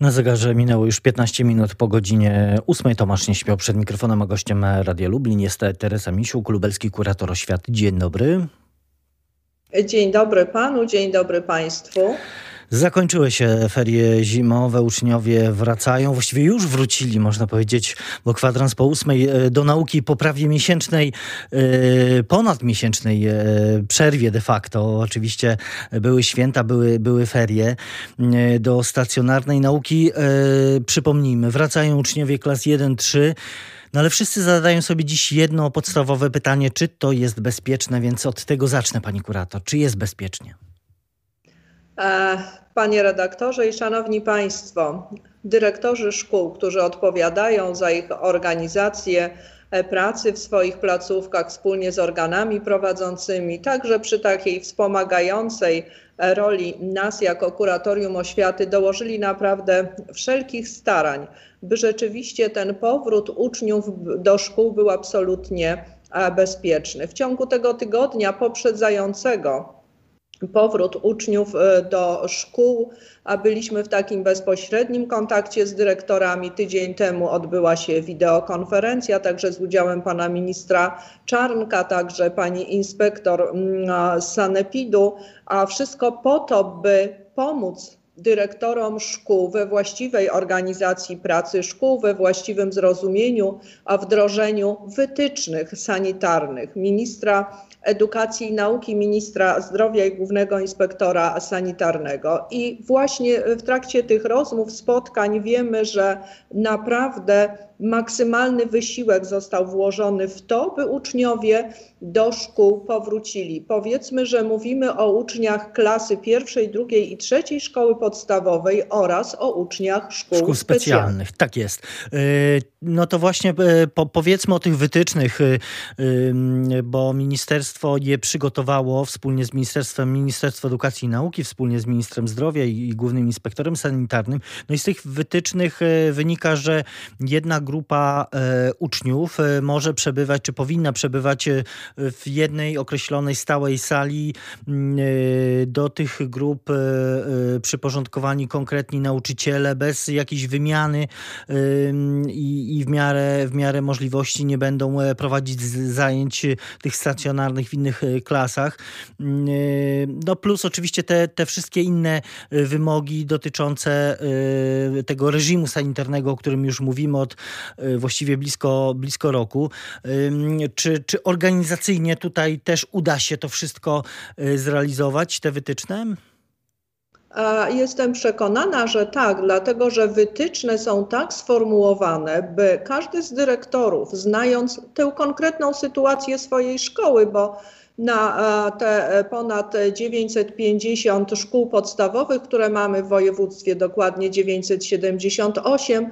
Na zegarze minęło już 15 minut po godzinie 8. Tomasz nie śpiał przed mikrofonem, a gościem Radia Lublin jest Teresa Misiuk, lubelski kurator oświaty. Dzień dobry. Dzień dobry panu, dzień dobry państwu. Zakończyły się ferie zimowe, uczniowie wracają, właściwie już wrócili, można powiedzieć, bo kwadrans po ósmej e, do nauki po prawie miesięcznej, e, ponadmiesięcznej e, przerwie de facto. Oczywiście były święta, były, były ferie. Do stacjonarnej nauki, przypomnijmy, wracają uczniowie klas 1-3. No ale wszyscy zadają sobie dziś jedno podstawowe pytanie, czy to jest bezpieczne, więc od tego zacznę, pani kurator. Czy jest bezpiecznie? E, panie redaktorze i szanowni państwo, dyrektorzy szkół, którzy odpowiadają za ich organizację e, pracy w swoich placówkach wspólnie z organami prowadzącymi, także przy takiej wspomagającej e, roli nas jako kuratorium oświaty dołożyli naprawdę wszelkich starań, by rzeczywiście ten powrót uczniów do szkół był absolutnie bezpieczny. W ciągu tego tygodnia poprzedzającego powrót uczniów e, do szkół, a byliśmy w takim bezpośrednim kontakcie z dyrektorami. Tydzień temu odbyła się wideokonferencja, także z udziałem pana ministra Czarnka, także pani inspektor mm, Sanepidu, a wszystko po to, by pomóc dyrektorom szkół we właściwej organizacji pracy szkół, we właściwym zrozumieniu, a wdrożeniu wytycznych sanitarnych ministra edukacji i nauki, ministra zdrowia i głównego inspektora sanitarnego. I właśnie w trakcie tych rozmów, spotkań wiemy, że naprawdę maksymalny wysiłek został włożony w to, by uczniowie do szkół powrócili. Powiedzmy, że mówimy o uczniach klasy pierwszej, drugiej i trzeciej szkoły podstawowej oraz o uczniach szkół, szkół specjalnych. Tak jest. E, no to właśnie e, powiedzmy o tych wytycznych, e, bo ministerstwo je przygotowało wspólnie z Ministerstwem Ministerstwo Edukacji i Nauki, wspólnie z ministrem zdrowia i głównym inspektorem sanitarnym. No i z tych wytycznych wynika, że jednak grupa uczniów może przebywać, czy powinna przebywać w jednej określonej stałej sali. Mm, do tych grup przyporządkowani konkretni nauczyciele bez jakiejś wymiany i, i w, miarę, w miarę możliwości nie będą prowadzić zajęć tych stacjonarnych w innych klasach. Mm, no plus oczywiście te, te wszystkie inne wymogi dotyczące tego reżimu sanitarnego, o którym już mówimy od właściwie blisko, blisko roku. Czy, czy organizacyjnie tutaj też uda się to wszystko zrealizować, te wytyczne? Jestem przekonana, że tak, dlatego że wytyczne są tak sformułowane, by każdy z dyrektorów, znając tę konkretną sytuację swojej szkoły, bo na te ponad 950 szkół podstawowych, które mamy w województwie, dokładnie 978,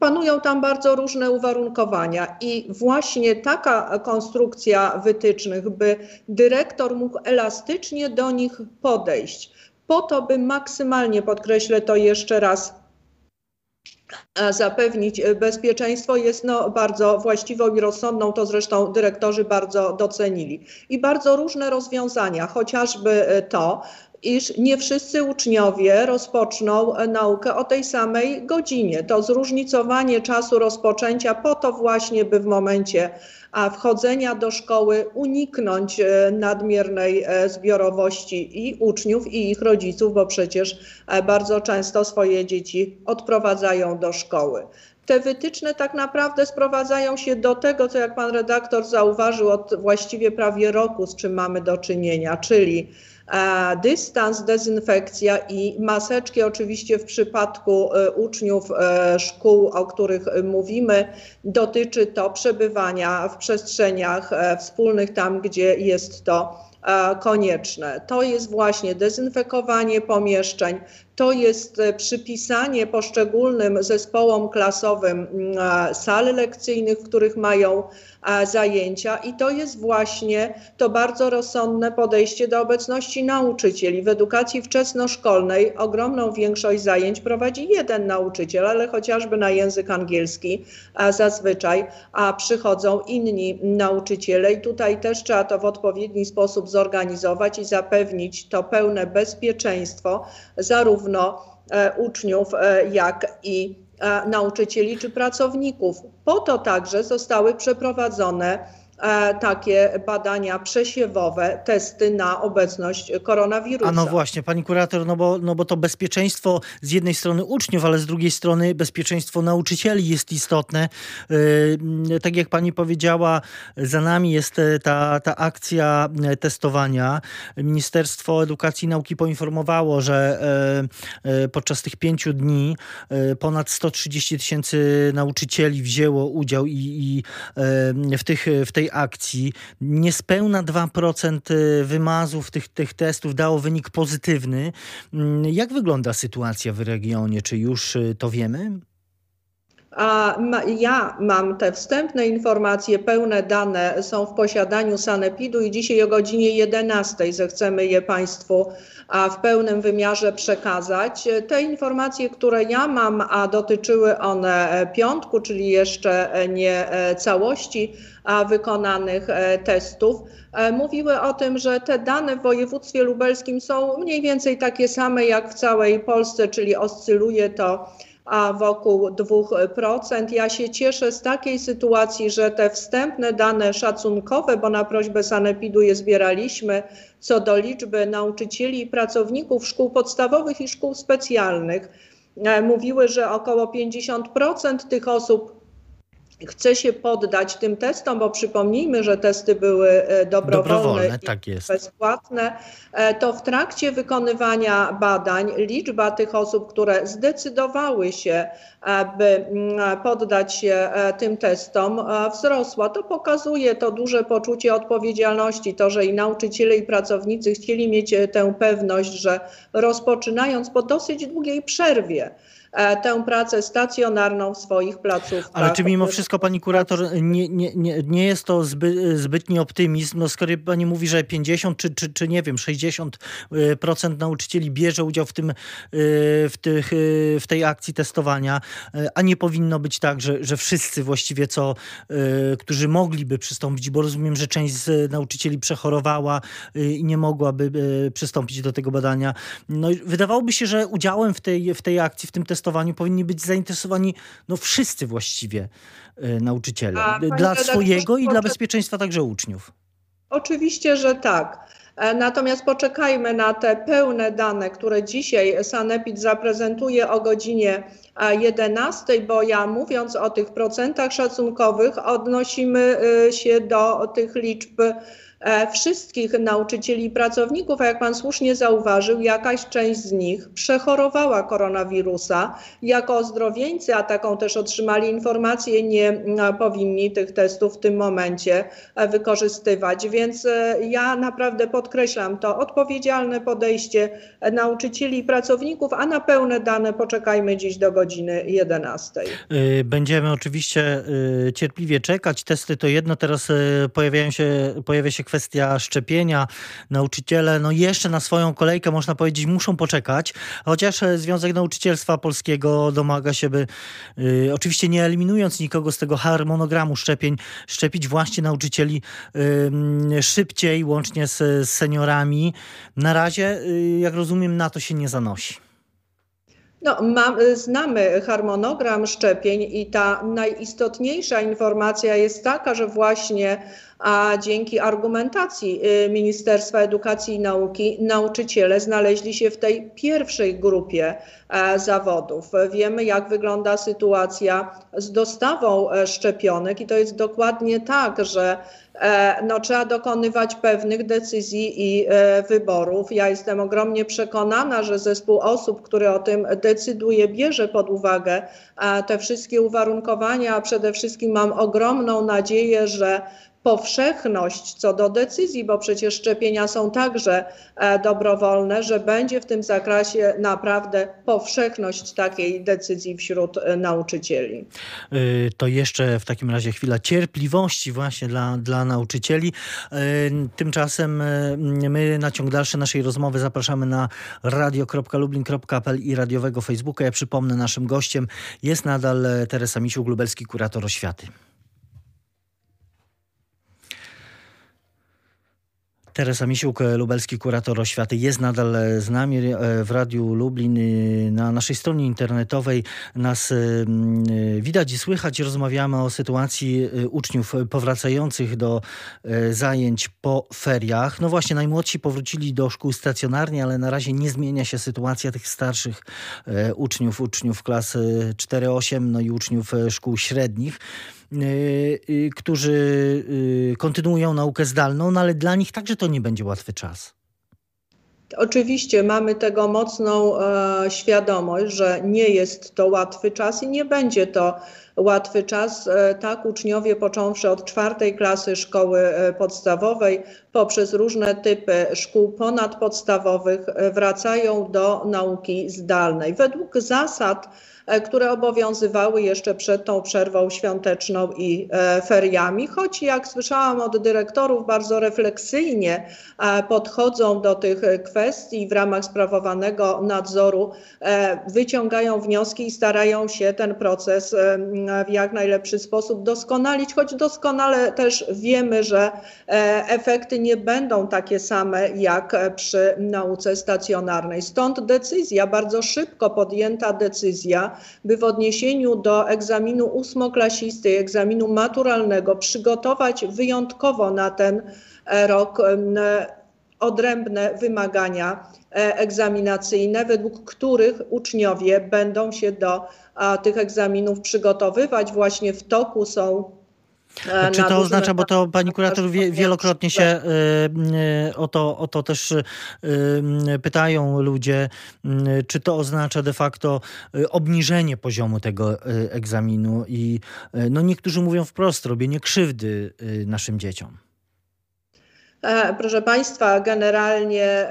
panują tam bardzo różne uwarunkowania. I właśnie taka konstrukcja wytycznych, by dyrektor mógł elastycznie do nich podejść, po to, by maksymalnie, podkreślę to jeszcze raz, zapewnić bezpieczeństwo jest no, bardzo właściwą i rozsądną, to zresztą dyrektorzy bardzo docenili. I bardzo różne rozwiązania, chociażby to, iż nie wszyscy uczniowie rozpoczną naukę o tej samej godzinie. To zróżnicowanie czasu rozpoczęcia po to właśnie, by w momencie wchodzenia do szkoły uniknąć e, nadmiernej e, zbiorowości i uczniów, i ich rodziców, bo przecież e, bardzo często swoje dzieci odprowadzają do szkoły. Te wytyczne tak naprawdę sprowadzają się do tego, co jak pan redaktor zauważył od właściwie prawie roku, z czym mamy do czynienia, czyli dystans, dezynfekcja i maseczki. Oczywiście w przypadku e, uczniów e, szkół, o których mówimy, dotyczy to przebywania w przestrzeniach e, wspólnych tam, gdzie jest to konieczne. To jest właśnie dezynfekowanie pomieszczeń, to jest przypisanie poszczególnym zespołom klasowym sal lekcyjnych, w których mają zajęcia i to jest właśnie to bardzo rozsądne podejście do obecności nauczycieli. W edukacji wczesnoszkolnej ogromną większość zajęć prowadzi jeden nauczyciel, ale chociażby na język angielski zazwyczaj a przychodzą inni nauczyciele i tutaj też trzeba to w odpowiedni sposób zorganizować i zapewnić to pełne bezpieczeństwo zarówno e, uczniów, e, jak i E, nauczycieli czy pracowników. Po to także zostały przeprowadzone takie badania przesiewowe, testy na obecność koronawirusa. A no właśnie, pani kurator, no bo, no bo to bezpieczeństwo z jednej strony uczniów, ale z drugiej strony bezpieczeństwo nauczycieli jest istotne. E, tak jak pani powiedziała, za nami jest e, ta, ta akcja testowania. Ministerstwo Edukacji i Nauki poinformowało, że podczas tych pięciu dni ponad 130 tysięcy nauczycieli wzięło udział i, i w, tych, w tej akcji niespełna 2% y, wymazów tych, tych testów dało wynik pozytywny. Mm, jak wygląda sytuacja w regionie? Czy już y, to wiemy? A ja mam te wstępne informacje, pełne dane są w posiadaniu Sanepidu i dzisiaj o godzinie 11 zechcemy je Państwu w pełnym wymiarze przekazać. Te informacje, które ja mam, a dotyczyły one piątku, czyli jeszcze nie całości wykonanych testów, mówiły o tym, że te dane w województwie lubelskim są mniej więcej takie same jak w całej Polsce, czyli oscyluje to a wokół 2%. Ja się cieszę z takiej sytuacji, że te wstępne dane szacunkowe, bo na prośbę Sanepidu je zbieraliśmy, co do liczby nauczycieli i pracowników szkół podstawowych i szkół specjalnych, e, mówiły, że około 50% tych osób chce się poddać tym testom, bo przypomnijmy, że testy były e, dobrowolne, dobrowolne tak bezpłatne, e, to w trakcie wykonywania badań liczba tych osób, które zdecydowały się, by mm, poddać się e, tym testom, wzrosła. To pokazuje to duże poczucie odpowiedzialności, to, że i nauczyciele, i pracownicy chcieli mieć tę pewność, że rozpoczynając po dosyć długiej przerwie, E, tę pracę stacjonarną w swoich placówkach. Ale czy mimo wszystko, pani kurator, nie, nie, nie, nie jest to zby, zbytni optymizm? No skoro pani mówi, że 50 czy, czy, czy nie wiem, 60% e, nauczycieli bierze udział w, tym, e, w, tych, w tej akcji testowania, a nie powinno być tak, że, że wszyscy właściwie co, którzy mogliby przystąpić, bo rozumiem, że część z nauczycieli przechorowała i nie mogłaby przystąpić do tego badania. No, wydawałoby się, że udziałem w tej, w tej akcji, w tym testowaniu testowaniu powinni być zainteresowani no, wszyscy właściwie y, nauczyciele. A, dla swojego i dla bezpieczeństwa także uczniów. Oczywiście, że tak. E, natomiast poczekajmy na te pełne dane, które dzisiaj Sanepid zaprezentuje o godzinie 11, bo ja mówiąc o tych procentach szacunkowych odnosimy się do tych liczb E, wszystkich nauczycieli i pracowników, a jak pan słusznie zauważył, jakaś część z nich przechorowała koronawirusa. Jako ozdrowieńcy, a taką też otrzymali informację, nie powinni tych testów w tym momencie e, wykorzystywać. Więc e, ja naprawdę podkreślam to odpowiedzialne podejście nauczycieli i pracowników, a na pełne dane poczekajmy dziś do godziny 11. Będziemy oczywiście cierpliwie czekać. Testy to jedno, teraz pojawiają się, pojawia się kwestia szczepienia. Nauczyciele, no jeszcze na swoją kolejkę, można powiedzieć, muszą poczekać, chociaż e, Związek Nauczycielstwa Polskiego domaga się, by y, oczywiście nie eliminując nikogo z tego harmonogramu szczepień, szczepić właśnie nauczycieli y, szybciej, łącznie z, z seniorami. Na razie, y, jak rozumiem, na to się nie zanosi. No, znamy harmonogram szczepień i ta najistotniejsza informacja jest taka, że właśnie a dzięki argumentacji y, Ministerstwa Edukacji i Nauki nauczyciele znaleźli się w tej pierwszej grupie e, zawodów. Wiemy, jak wygląda sytuacja z dostawą e, szczepionek i to jest dokładnie tak, że no, trzeba dokonywać pewnych decyzji i wyborów. Ja jestem ogromnie przekonana, że zespół osób, który o tym decyduje, bierze pod uwagę te wszystkie uwarunkowania, a przede wszystkim mam ogromną nadzieję, że powszechność co do decyzji, bo przecież szczepienia są także e, dobrowolne, że będzie w tym zakresie naprawdę powszechność takiej decyzji wśród e, nauczycieli. Y, to jeszcze w takim razie chwila cierpliwości właśnie dla, dla nauczycieli. Tymczasem my na ciąg dalszy naszej rozmowy zapraszamy na radio.lublin.pl i radiowego Facebooka. Ja przypomnę, naszym gościem jest nadal Teresa Misiu-Glubelski, kurator oświaty. Teresa Misiuk, lubelski kurator oświaty, jest nadal z nami e, w Radiu Lublin. Na naszej stronie internetowej nas e, widać i słychać. Rozmawiamy o sytuacji e, uczniów powracających do zajęć po feriach. No właśnie, najmłodsi powrócili do szkół stacjonarnie, ale na razie nie zmienia się sytuacja tych starszych uczniów, uczniów klas 4-8, no i uczniów szkół średnich. Y, y, którzy y, kontynuują naukę zdalną, no ale dla nich także to nie będzie łatwy czas. Oczywiście mamy tego mocną e, świadomość, że nie jest to łatwy czas i nie będzie to łatwy czas. E, tak, uczniowie począwszy od czwartej klasy szkoły e, podstawowej, poprzez różne typy szkół ponadpodstawowych wracają do nauki zdalnej. Według zasad E, które obowiązywały jeszcze przed tą przerwą świąteczną i e, feriami, choć jak słyszałam od dyrektorów, bardzo refleksyjnie e, podchodzą do tych kwestii w ramach sprawowanego nadzoru, wyciągają wnioski i starają się ten proces w jak najlepszy sposób doskonalić, choć doskonale też wiemy, że efekty nie będą takie same jak przy nauce stacjonarnej. Stąd decyzja, bardzo szybko podjęta decyzja, by w odniesieniu do egzaminu ósmoklasisty, egzaminu maturalnego przygotować wyjątkowo na ten e, rok odrębne wymagania e, egzaminacyjne, według których uczniowie będą się do tych egzaminów przygotowywać. Właśnie w toku są E, Czy to oznacza, bo to pani kurator wie, wielokrotnie się e, e, o to, o to też pytają ludzie, czy to oznacza de facto obniżenie poziomu tego egzaminu i no niektórzy mówią wprost, robienie krzywdy naszym dzieciom. Proszę Państwa, generalnie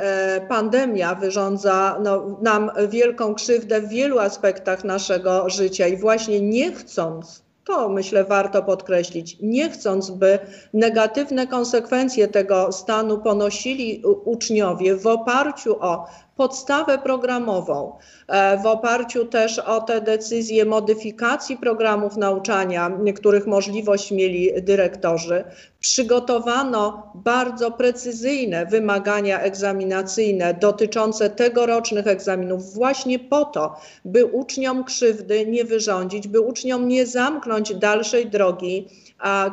pandemia wyrządza no, nam wielką krzywdę w wielu aspektach naszego życia i właśnie nie chcąc to myślę warto podkreślić, nie chcąc, by negatywne konsekwencje tego stanu ponosili uczniowie w oparciu o podstawę programową, e, w oparciu też o te decyzje modyfikacji programów nauczania, których możliwość mieli dyrektorzy, przygotowano bardzo precyzyjne wymagania egzaminacyjne dotyczące tegorocznych egzaminów, właśnie po to, by uczniom krzywdy nie wyrządzić, by uczniom nie zamknąć dalszej drogi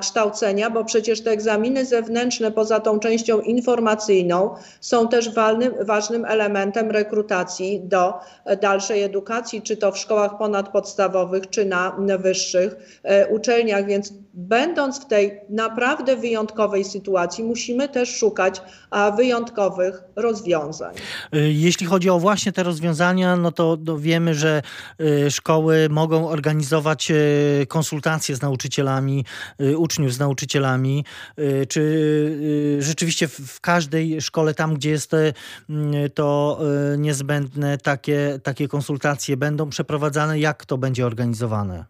kształcenia, bo przecież te egzaminy zewnętrzne poza tą częścią informacyjną są też walnym, ważnym elementem rekrutacji do dalszej edukacji, czy to w szkołach ponadpodstawowych, czy na wyższych e, uczelniach. Więc będąc w tej naprawdę wyjątkowej sytuacji, musimy też szukać wyjątkowych rozwiązań. E, jeśli chodzi o właśnie te rozwiązania, no to wiemy, że e, szkoły mogą organizować konsultacje z nauczycielami, uczniów z nauczycielami, czy rzeczywiście w każdej szkole, tam gdzie jest to niezbędne, takie, takie konsultacje będą przeprowadzane? Jak to będzie organizowane?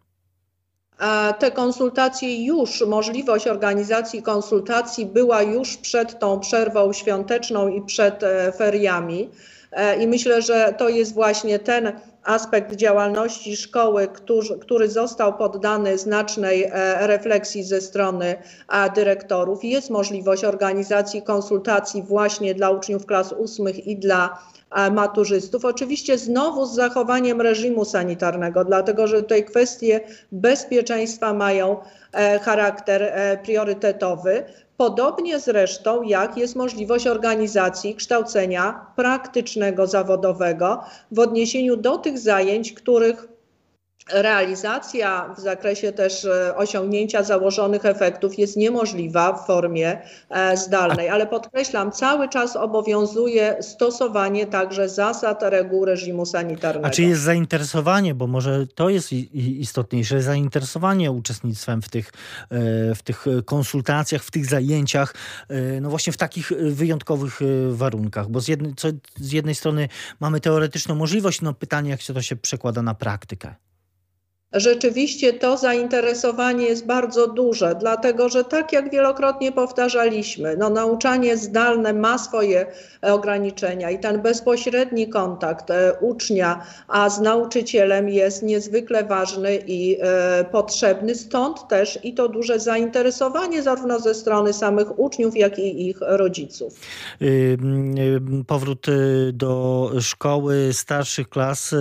Te konsultacje już, możliwość organizacji konsultacji była już przed tą przerwą świąteczną i przed e, feriami. E, I myślę, że to jest właśnie ten aspekt działalności szkoły, który, który został poddany znacznej e, refleksji ze strony dyrektorów. Jest możliwość organizacji konsultacji właśnie dla uczniów klas ósmych i dla maturzystów. Oczywiście znowu z zachowaniem reżimu sanitarnego, dlatego że tutaj kwestie bezpieczeństwa mają e, charakter priorytetowy. Podobnie zresztą jak jest możliwość organizacji kształcenia praktycznego, zawodowego w odniesieniu do tych zajęć, których realizacja w zakresie też e, osiągnięcia założonych efektów jest niemożliwa w formie e, zdalnej, ale podkreślam, cały czas obowiązuje stosowanie także zasad reguł reżimu sanitarnego. A czy jest zainteresowanie, bo może to jest istotniejsze, zainteresowanie uczestnictwem w tych, e, w tych konsultacjach, w tych zajęciach, no właśnie w takich wyjątkowych warunkach, bo z jednej, co, z jednej strony mamy teoretyczną możliwość, no pytanie, jak się to się przekłada na praktykę. Rzeczywiście to zainteresowanie jest bardzo duże, dlatego że tak jak wielokrotnie powtarzaliśmy, no nauczanie zdalne ma swoje ograniczenia i ten bezpośredni kontakt e, ucznia a z nauczycielem jest niezwykle ważny i e, potrzebny. Stąd też i to duże zainteresowanie zarówno ze strony samych uczniów, jak i ich rodziców. Y, y, powrót y, do szkoły starszych klas,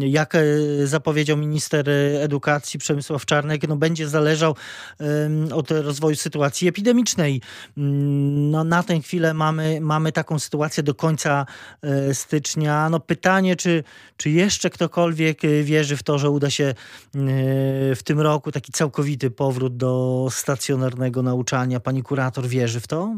jak zapowiedział minister edukacji Przemysław Czarnek no, będzie zależał od rozwoju sytuacji epidemicznej. Mm, no, na tę chwilę mamy, mamy taką sytuację do końca e, stycznia. No, pytanie, czy, czy jeszcze ktokolwiek e, wierzy w to, że uda się e, w tym roku taki całkowity powrót do stacjonarnego nauczania. Pani kurator wierzy w to?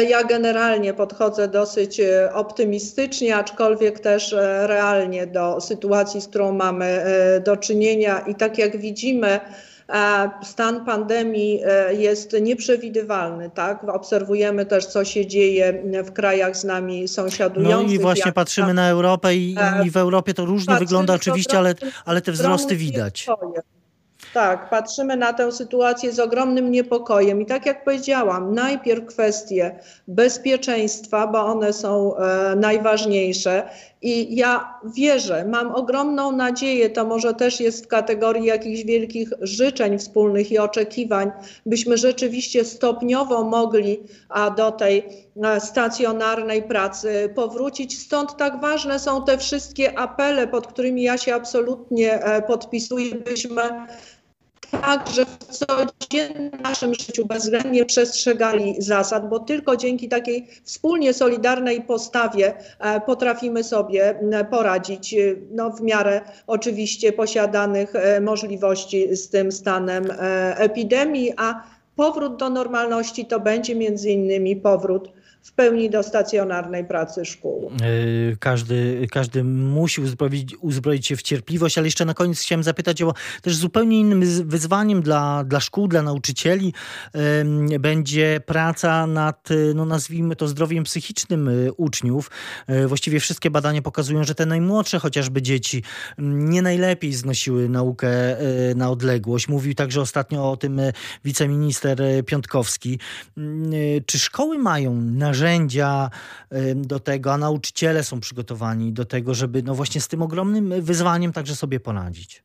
Ja generalnie podchodzę dosyć e, optymistycznie, aczkolwiek też e, realnie do sytuacji, z którą mamy e, do czynienia. I tak jak widzimy, stan pandemii jest nieprzewidywalny. Tak? Obserwujemy też, co się dzieje w krajach z nami sąsiadujących. No i właśnie patrzymy na Europę i, i w Europie to różnie wygląda oczywiście, ale, ale te wzrosty widać. Tak, patrzymy na tę sytuację z ogromnym niepokojem i tak jak powiedziałam, najpierw kwestie bezpieczeństwa, bo one są e, najważniejsze i ja wierzę, mam ogromną nadzieję, to może też jest w kategorii jakichś wielkich życzeń wspólnych i oczekiwań, byśmy rzeczywiście stopniowo mogli a do tej e, stacjonarnej pracy powrócić. Stąd tak ważne są te wszystkie apele, pod którymi ja się absolutnie e, podpisuję, byśmy także w codziennym naszym życiu bezwzględnie przestrzegali zasad, bo tylko dzięki takiej wspólnie solidarnej postawie e, potrafimy sobie poradzić e, no, w miarę oczywiście posiadanych e, możliwości z tym stanem epidemii, a powrót do normalności to będzie między innymi powrót w pełni do stacjonarnej pracy szkół. E, każdy, każdy musi uzbroić, uzbroić się w cierpliwość, ale jeszcze na koniec chciałem zapytać o też zupełnie innym wyzwaniem dla, dla szkół, dla nauczycieli będzie praca nad, no nazwijmy to, zdrowiem psychicznym e, uczniów. E, właściwie wszystkie badania pokazują, że te najmłodsze chociażby dzieci nie najlepiej znosiły naukę na odległość. Mówił także ostatnio o tym wiceminister Piątkowski. Czy szkoły mają na narzędzia do tego, a nauczyciele są przygotowani do tego, żeby no właśnie z tym ogromnym wyzwaniem także sobie poradzić.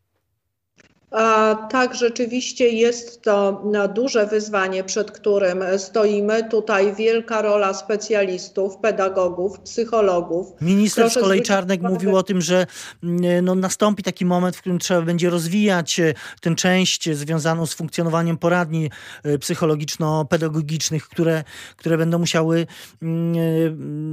Tak, rzeczywiście jest to duże wyzwanie, przed którym stoimy. Tutaj wielka rola specjalistów, pedagogów, psychologów. Minister Proszę z kolei Czarnek mówił o tym, że mm, no, nastąpi taki moment, w którym trzeba będzie rozwijać e, tę część związaną z funkcjonowaniem poradni e, psychologiczno-pedagogicznych, które, które będą musiały, mm, e,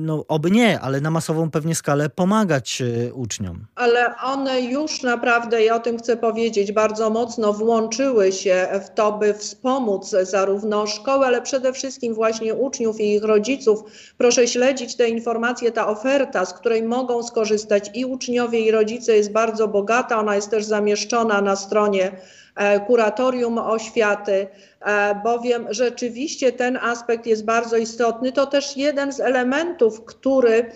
no oby nie, ale na masową pewnie skalę pomagać uczniom. Ale one już naprawdę, ja o tym chcę powiedzieć, bardzo mocno włączyły się w to, by wspomóc zarówno szkoły, ale przede wszystkim właśnie uczniów i ich rodziców. Proszę śledzić te informacje, ta oferta, z której mogą skorzystać i uczniowie, i rodzice jest bardzo bogata. Ona jest też zamieszczona na stronie Kuratorium Oświaty, e, bowiem rzeczywiście ten aspekt jest bardzo istotny. To też jeden z elementów, który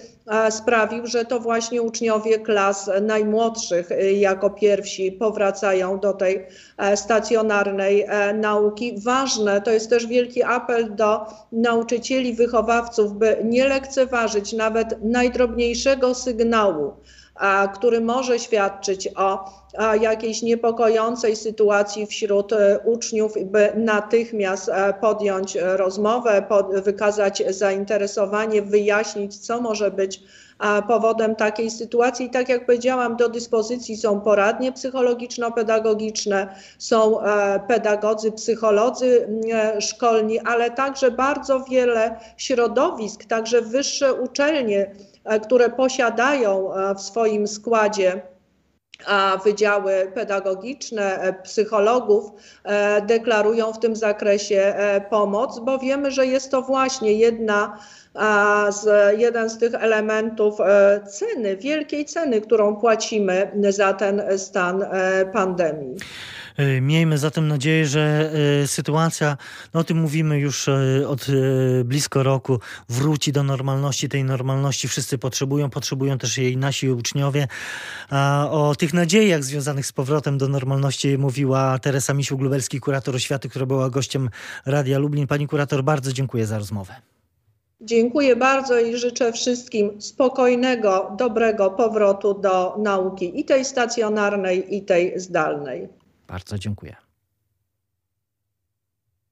sprawił, że to właśnie uczniowie klas najmłodszych jako pierwsi powracają do tej e, stacjonarnej e, nauki. Ważne, to jest też wielki apel do nauczycieli, wychowawców, by nie lekceważyć nawet najdrobniejszego sygnału, który może świadczyć o jakiejś niepokojącej sytuacji wśród e, uczniów, by natychmiast e, podjąć e, rozmowę, wykazać zainteresowanie, wyjaśnić, co może być powodem takiej sytuacji. I tak jak powiedziałam, do dyspozycji są poradnie psychologiczno-pedagogiczne, są pedagodzy, psycholodzy szkolni, ale także bardzo wiele środowisk, także wyższe uczelnie, które posiadają w swoim składzie a wydziały pedagogiczne, psychologów deklarują w tym zakresie pomoc, bo wiemy, że jest to właśnie jedna z, jeden z tych elementów ceny, wielkiej ceny, którą płacimy za ten stan pandemii. E, miejmy zatem nadzieję, że e, sytuacja, no o tym mówimy już e, od blisko roku, wróci do normalności. Tej normalności wszyscy potrzebują, potrzebują też jej nasi uczniowie. A o tych nadziejach związanych z powrotem do normalności mówiła Teresa Misiu-Glubelski, kurator oświaty, która była gościem Radia Lublin. Pani kurator, bardzo dziękuję za rozmowę. Dziękuję bardzo i życzę wszystkim spokojnego, dobrego powrotu do nauki i tej stacjonarnej, i tej zdalnej. Bardzo dziękuję.